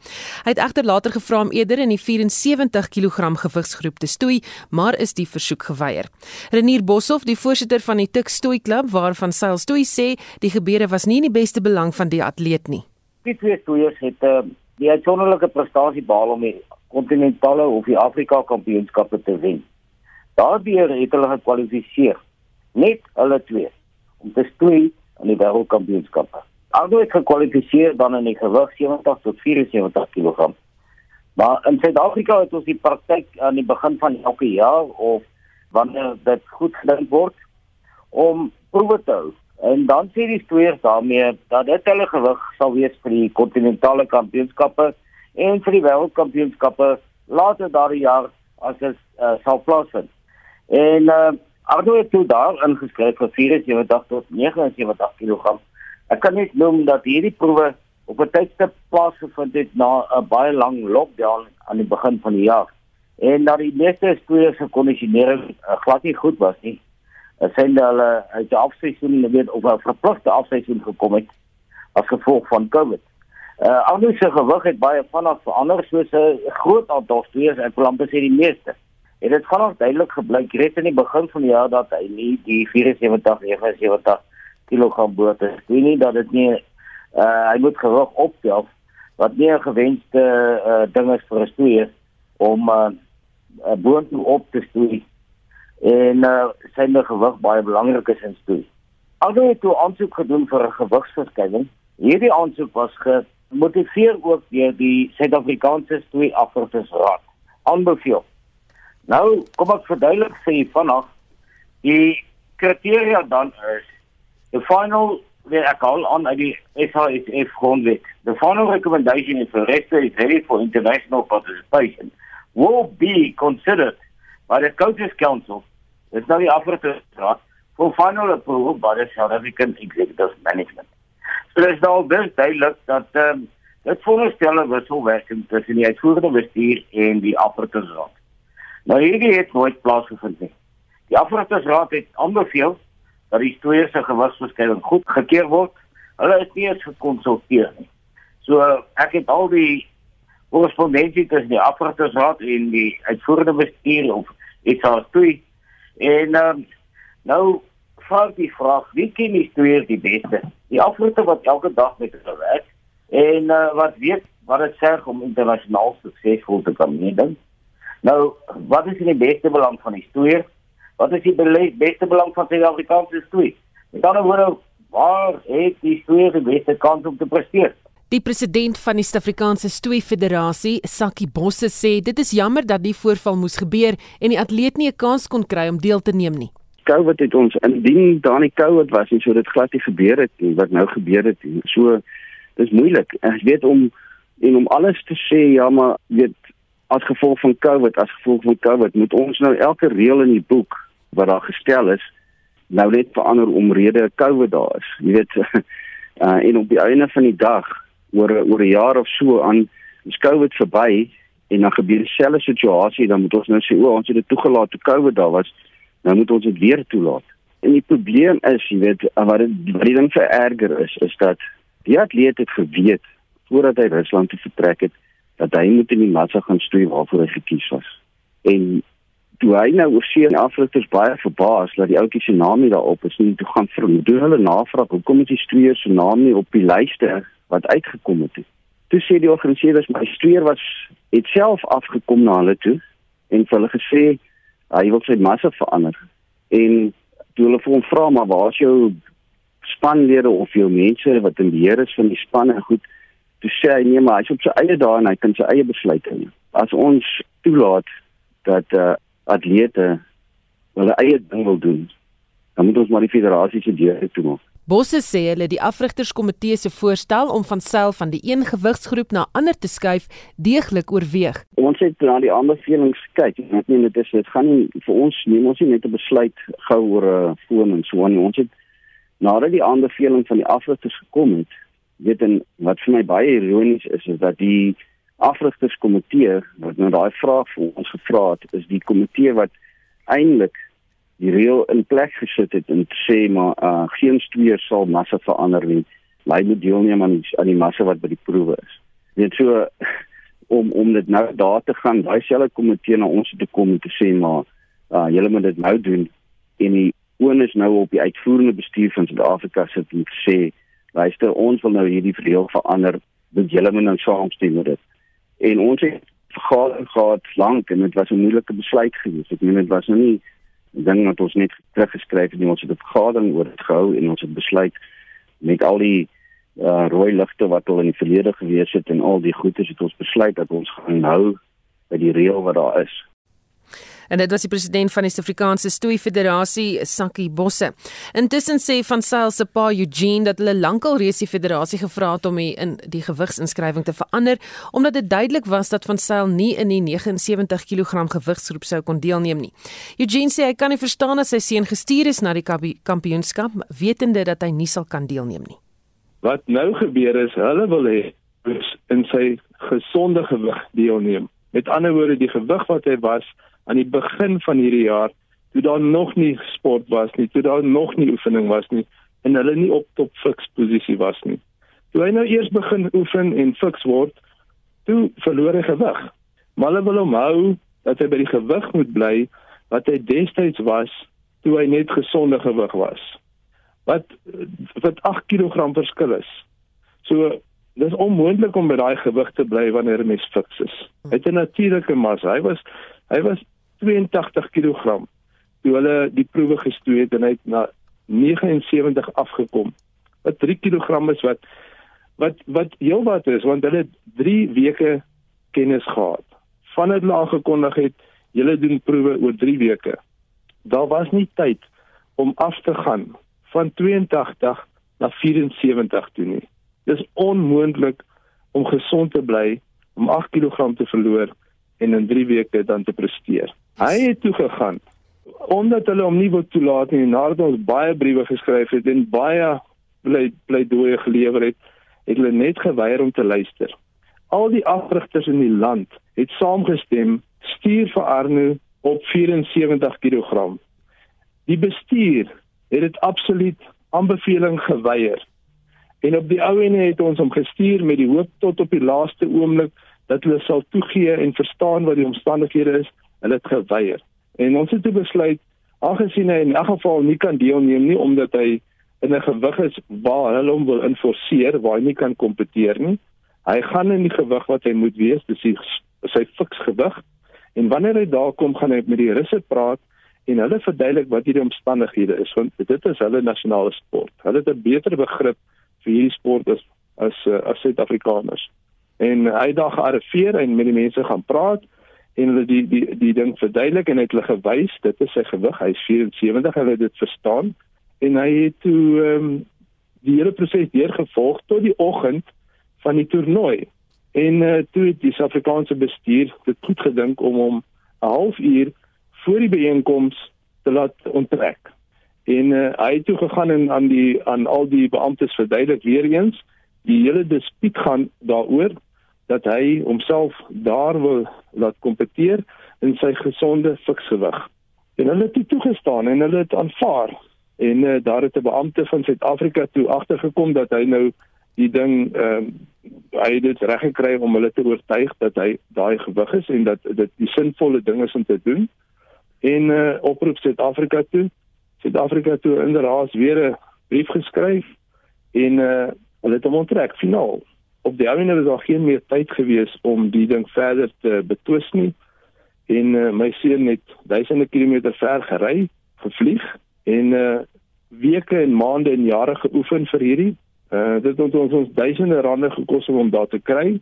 Hy het egter later gevra om eerder in die 74 kg gewigsgroep te stoei, maar is die versoek geweier. Renier Boshoff, die voorsitter van die Tik Stoei Klub waarvan Sail stoei, sê die gebeure was nie die beste belang van die atleet nie. Die twee stoeiers het uh, die uitsonderlike prestasie behaal om die kontinentale of die Afrika kampioenskappe te wen. Daardeur het hulle gekwalifiseer, net hulle twee, om te stoei aan die wêreldkampioenskappe. Alhoewel het gekwalifiseer dan in die gewig 70 tot 74 kg. Maar in Suid-Afrika het ons die praktyk aan die begin van elke jaar of wanneer dit goed gedink word om proewe te hou En dan sê die stoeiers daarmee dat dit hulle gewig sal wees vir die kontinentale kampioenskappe en vir die wêreldkampioenskappe later daardie jaar as dit uh, sal plaasvind. En uh, Arno het toe daar ingeskryf vir 74 tot 79 kg. Ek kan net noem dat hierdie proewe op 'n tydstip plaasgevind het na 'n baie lang lockdown aan die begin van die jaar. En dat die meeste stoeiers se kondisionering uh, glad nie goed was nie. Dit sê hulle uit die afseisoen weet of 'n verpligte afseisoen gekom het as gevolg van COVID. Uh Arno se gewig het baie vinnig verander soos 'n groot aantal stoeiers, ek wil amper sê die meeste het dit vanaf duidelik gebleik reeds in die begin van die jaar dat hy nie die 74 79 kg boot is. Dit nie dat dit nie uh hy moet gewig optel wat nie 'n gewenste uh ding is vir 'n stoeier om uh boot op te stoei en uh sy gewig baie belangrik is in stoei. Alhoewel het toe aansoek gedoen vir 'n gewigsverskywing. Hierdie aansoek was gemotiveer ook deur die Suid-Afrikaanse Stoei Afrottersraad. Aanbeveel Nou, kom ek verduidelik vir u vanaand die kriteria dan is the final where I call on the SASF grondwet. The final recommendation is for Resta is ready for international participation will be considered by the Coaches Council, it's now the African for final approval by the South African Executive Management. So dit is nou baie duidelik dat ehm um, dit voorstel 'n wisselwerking tussen die uitvoerende bestuur en die Afrikaanse Raad. Nou hierdie het nooit plaasgevind nie. Die Afrikaanse het aanbeveel dat die stoeier se gewigsbeskrywing goed gekeer word. Hulle is nie eens gekonsulteer nie. So ek het al die korrespondensie tussen die Afrikaanse en die uitvoerende bestuur of iets as toe en um, nou vra die vraag wie ken die stoeier die beste? Die Afrikaanse wat elke dag met hulle werk en uh, wat weet wat dit sê om internasionaal suksesvol te kan meeding. Nou, wat is in die beste belang van die stoeier? Wat is die beste belang van die Afrikaanse stoei? Met ander woorde, waar het die stoeier die beste kans om te presteer? Die president van die Suid-Afrikaanse Stoei Federasie, Sakkie Bosse, sê dit is jammer dat die voorval moes gebeur en die atleet nie 'n kans kon kry om deel te neem nie. COVID het ons indien daar nie COVID was nie, sou dit glad nie gebeur het nie wat nou gebeur het nie. So dis moeilik. Ek weet om en om alles te sê, ja, maar weet as gevolg van COVID, as gevolg van COVID, moet ons nou elke reël in die boek wat daar gestel is nou net verander omrede COVID daar is. Jy weet uh, en op die einde van die dag oor oor 'n jaar of so aan is COVID verby en dan gebeur dieselfde situasie, dan moet ons nou sê o, ons het dit toegelaat toe COVID daar was. Nou moet ons dit weer toelaat. En die probleem is, jy weet, wat dit wat die ding vererger is, is dat die atleet het geweet voordat hy Rusland toe vertrek het dat hy moet in die massa gaan stoei waarvoor hy gekies was. En toe hy nou oor seën Afrikers baie verbaas dat die ouetjie se naam nie daarop is nie, toe gaan vir doen hulle navraag, hoekom is die stoeier se naam nie op die lyste wat uitgekom het. Toe sê die organiseerders my stoeier was het self afgekom na hulle toe en vir hulle gesê hy wil sy massa verander. En toe hulle vir hom vra maar waar is jou spanlede of jou mense wat in beheer is van die span en goed toe sê hy nee maar hy's op sy eie daar en hy kan sy eie besluite neem. As ons toelaat dat uh, atlete hulle eie ding wil doen, dan moet ons maar die federasie se deur toemaak. Bosse sê hulle die afrigterskomitee se voorstel om van seil van die een gewigsgroep na ander te skuif deeglik oorweeg. Ons het na die aanbevelings kyk. Ek meen dit is dit gaan nie vir ons neem ons nie net 'n besluit gou oor 'n uh, foon en so aan. Ons het nadat die aanbeveling van die afrigters gekom het, weet en wat vir my baie ironies is is dat die afrigterskomitee wat nou daai vraag vir ons gevra het is die komitee wat eintlik die reël in plek gesit het en sê maar uh, geen stuur sal massa verander nie. Lei moet deelneem aan die, aan die massa wat by die proewe is. Weet so om om dit nou daar te gaan daai selfe komitee na ons te kom en te sê maar uh, julle moet dit nou doen. En die onus nou op die uitvoerende bestuur van Suid-Afrika sit om te sê luister ons wil nou hierdie verdeel verander dat julle moet nou saamstem met dit. En ons het vergadering gehad lank en dit was 'n moeilike besluit geweest. Ek meen dit was nou nie ding wat ons net teruggeskryf het ons het 'n vergadering oor dit gehou en ons het besluit met al die uh, rooi ligte wat al in die verlede gewees het en al die goedes het ons besluit dat ons gaan hou by die reël wat daar is En dit was die president van die Suid-Afrikaanse Stoei Federasie, Sakkie Bosse. Intussen sê van Sail se pa Eugene dat hulle lankal reeds die federasie gevra het om die in die gewigsinskrywing te verander omdat dit duidelik was dat van Sail nie in die 79 kg gewigsgroep sou kon deelneem nie. Eugene sê hy kan nie verstaan as sy seun gestuur is na die kampioenskap wetende dat hy nie sal kan deelneem nie. Wat nou gebeur is hulle wil hê in sy gesonde gewig deelneem. Met ander woorde die gewig wat hy was aan die begin van hierdie jaar toe daar nog nie sport was nie, toe daar nog nie oefening was nie en hulle nie op top fiks posisie was nie. Toe hy nou eers begin oefen en fiks word, toe verloor hy gewig. Maar hulle wil hom hou dat hy by die gewig moet bly wat hy destyds was toe hy net gesonde gewig was. Wat wat 8 kg verskil is. So dis onmoontlik om by daai gewig te bly wanneer 'n mens fiks is. Hy het 'n natuurlike massa. Hy was hy was 82 kg toe hulle die proewe gestoei het en hy het na 79 afgekom. Wat 3 kg is wat wat wat heel wat is want hulle het 3 weke kennis gehad. Vandat hulle aangekondig het julle doen proewe oor 3 weke. Daar was nie tyd om af te gaan van 82 na 74 toe nie. Dis onmoontlik om gesond te bly om 8 kg te verloor en in 3 weke dan te presteer. Hy het toe gegaan omdat hulle hom nie wou toelaat nie nadat ons baie briewe geskryf het en baie pleidooie gelewer het, het hulle net geweier om te luister. Al die afrigters in die land het saamgestem stuur vir Arno op 74 kg. Die bestuur het dit absoluut aanbeveling geweier. En op die ou ene het ons hom gestuur met die hoop tot op die laaste oomblik dat hulle sal toegee en verstaan wat die omstandighede is. Hulle het geweier. En ons het besluit aangesien hy in elk geval nie kan deelneem nie omdat hy in 'n gewig is waar hulle hom wil inforceer waar hy nie kan kompeteer nie. Hy gaan in die gewig wat hy moet wees, dis die, sy fiks gewig. En wanneer hy daar kom, gaan hy met die russe praat en hulle verduidelik wat hierdie omstandighede is want dit is hulle nasionale sport. Hulle het 'n beter begrip vir hierdie sport as as as Suid-Afrikaners. En hy daar gearriveer en met die mense gaan praat en hulle die die die ding verduidelik en het hulle gewys dit is sy gewig hy is 74 hulle het dit verstaan en hy het toe ehm um, die hele proses deurgevolg tot die oggend van die toernooi. En uh, toe het die Suid-Afrikaanse bestuur dit goed gedink om hom 'n halfuur voor die byeenkoms te laat onttrek. En uh, hy het toe gegaan en aan die aan al die beamptes verduidelik weer eens die hele dispuut gaan daaroor dat hy homself daar wil laat kompeteer in sy gesonde fiksgewig. En hulle het dit toegestaan en hulle het aanvaar. En uh, daar het 'n beampte van Suid-Afrika toe agtergekom dat hy nou die ding ehm uh, hy het dit reg gekry om hulle te oortuig dat hy daai gewig is en dat dit die sinvolle ding is om te doen. En uh, oproep Suid-Afrika toe. Suid-Afrika toe inderdaad weer 'n brief geskryf en uh, hulle het hom onttrek finaal op die ouene was daar geen meer tyd gewees om die ding verder te betwis nie en uh, my seun het duisende kilometer ver gery, gevlieg en uh, weke en maande en jare geoefen vir hierdie. Uh, dit het ons ons duisende rande gekos om daar te kry.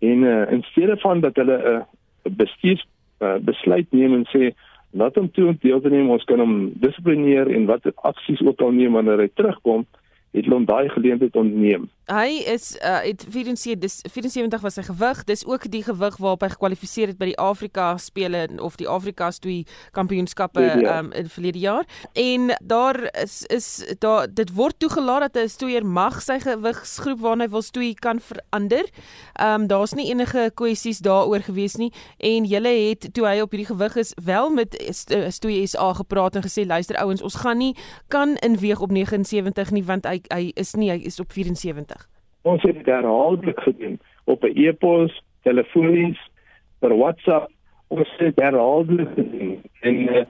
En uh, in steede van dat hulle 'n uh, bestuurs uh, besluit neem en sê laat hom toe om deel te neem, ons kan hom dissiplineer en wat aksies ook al neem wanneer hy terugkom, het hulle hom daai geleentheid ontneem. Hy is uh het 74 dis 74 was sy gewig. Dis ook die gewig waarop hy gekwalifiseer het by die Afrika spele of die Afrika stoei kampioenskappe um in verlede jaar. En daar is is daar dit word toegelaat dat 'n stoeier mag sy gewigsgroep waarna hy wil stoei kan verander. Um daar's nie enige kwessies daaroor gewees nie en julle het toe hy op hierdie gewig is wel met stoei SA gepraat en gesê luister ouens ons gaan nie kan inweeg op 79 nie want hy hy is nie hy is op 74. Ons het dit herhaaldelik gedoen op 'n e-pos, telefonies, per WhatsApp. Ons het dit herhaaldelik gedoen en uh,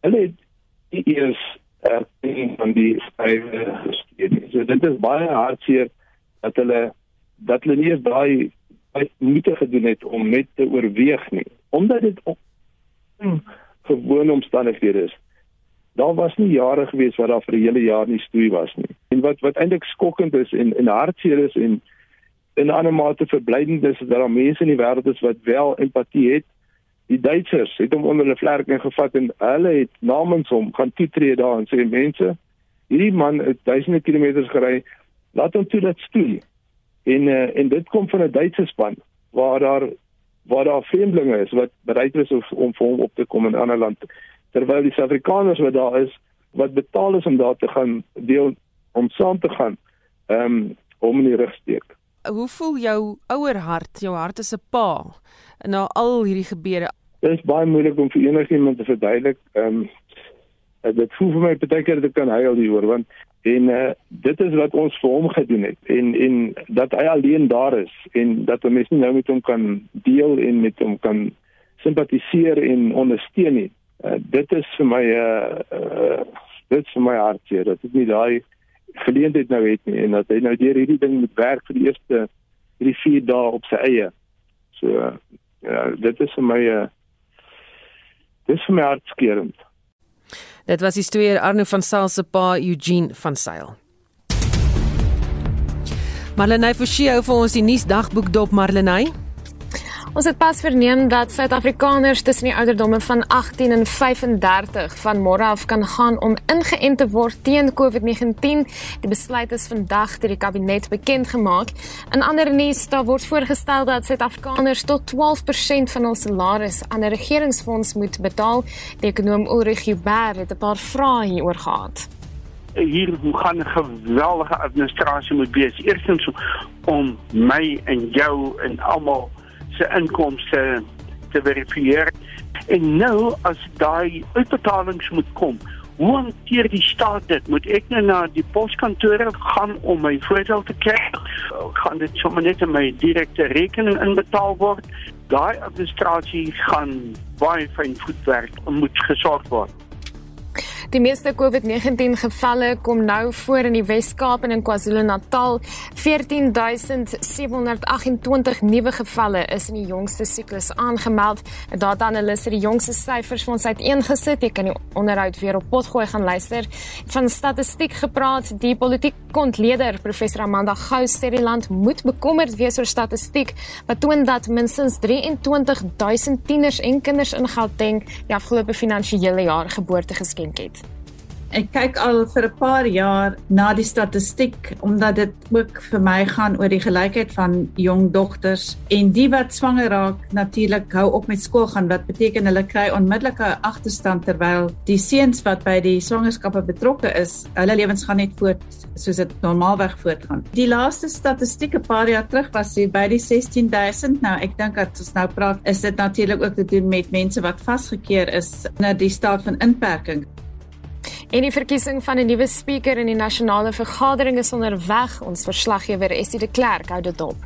hulle het die eers erkenning van die skrywe gestuur. So dit is baie hartseer dat hulle dat hulle nie daai moeite gedoen het om net te oorweeg nie, omdat dit op gewone omstandighede is daar was nie jare gewees wat daar vir 'n hele jaar nie stoei was nie. En wat wat eintlik skokkend is en en hartseer is en in 'n ander mate verblydend is dat daar mense in die wêreld is wat wel empatie het die Duitsers het hom onder hulle vlerking gevat en hulle het namens hom gaan toetree daar en sê mense, hierdie man het duisende kilometers gery, laat hom toe dat stoei. En uh, en dit kom van 'n Duitse span waar daar waar daar vreemdelinge is wat bereid is om vir hom op te kom in 'n ander land terwyl die Suid-Afrikaners wat daar is wat betaal is om daar te gaan deel om saam te gaan um, om in die rug steek. Hoe voel jou ouer hart, jou hart as 'n pa na al hierdie gebeure? Dit is baie moeilik om vir enigiemand te verduidelik. Ehm um, dit voel vir my baie keer dat ek kan huil hieroor want en uh, dit is wat ons vir hom gedoen het en en dat hy alleen daar is en dat mense nou met hom kan deel en met hom kan simpatiseer en ondersteun nie. Uh, dit is vir my 'n uh, uh, dit is vir my hartseer dat ek nie daai geleentheid nou het nie en dat hy nou deur hierdie ding moet werk vir die eerste 3 4 dae op sy eie. So uh, ja, dit is vir my 'n uh, dit is vir my hartskeurend. Dit was die storie Arno van Sail se pa Eugene van Sail. Marlenae Forsie hou vir ons die nuusdagboek dop Marlenae. Ons het pas verneem dat Suid-Afrikaners tussen die ouderdomme van 18 en 35 van môre af kan gaan om ingeënt te word teen COVID-19. Die besluit is vandag deur die kabinet bekend gemaak. In ander nuus, daar word voorgestel dat Suid-Afrikaners tot 12% van hul salaris aan 'n regeringsfonds moet betaal. Die ekonom Ulrich Huber het 'n paar vrae hieroor gehad hier gaan 'n geweldige administrasie moet wees. Eerstens om my en jou en almal se inkomste te verifieer. En nou as daai uitbetalings moet kom, hoe hanteer die staat dit? Moet ek nou na die poskantore gaan om my voordeel te kry? Gaan dit sommer net in my direkte rekening inbetaal word? Daai administrasie gaan baie fyn voetwerk moet gesorg word. Die meeste COVID-19 gevalle kom nou voor in die Wes-Kaap en in KwaZulu-Natal. 14728 nuwe gevalle is in die jongste siklus aangemeld. Data analiste het die jongste syfers vir ons uiteengesit. Jy kan die onderhoud weer op potgooi gaan luister. Van statistiek gepraat, die politiek kontleder professor Amanda Gous sê die land moet bekommerd wees oor statistiek wat toon dat minstens 23000 tieners en kinders in Gauteng die afgelope finansiële jaar geboorte geskenk het. Ek kyk al vir 'n paar jaar na die statistiek omdat dit ook vir my gaan oor die gelykheid van jong dogters en die wat swanger raak natuurlik hou op met skool gaan wat beteken hulle kry onmiddellike agterstand terwyl die seuns wat by die swangerskappe betrokke is, hulle lewens gaan net voort soos dit normaalweg voortgaan. Die laaste statistiek 'n paar jaar terug was hier by die 16000. Nou ek dink dat ons nou praat is dit natuurlik ook te doen met mense wat vasgekeer is in die staat van inperking. En die verkiesing van 'n nuwe spreker in die nasionale vergadering is onderweg. Ons verslaggewer Estie de Klerk hou dit op.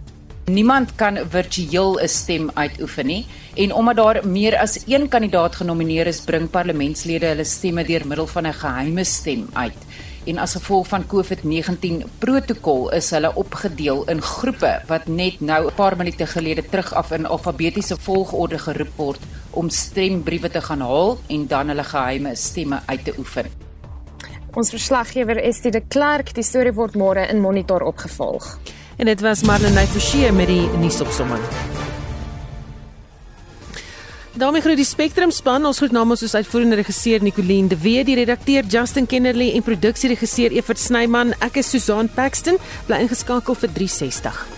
Niemand kan virtueel 'n stem uitoefen nie en omdat daar meer as een kandidaat genomineer is, bring parlementslede hulle stemme deur middel van 'n geheime stem uit. En as gevolg van COVID-19 protokol is hulle opgedeel in groepe wat net nou 'n paar minute gelede terug af in alfabetiese volgorde geroep word om stembriewe te gaan haal en dan hulle geheime stemme uit te oefen. Ons verslaggewer Estie de Klerk, die storie word môre in Monitor opgevolg. En dit was Marlene Forsie met die nuusopsomming. daarmee groet die Spectrum span. Ons groet namens ons uitvoerende regisseur Nicoline de Wee, die redakteur Justin Kennerly en produksieregisseur Evert Snyman. Ek is Susan Paxton, bly ingeskakel vir 360.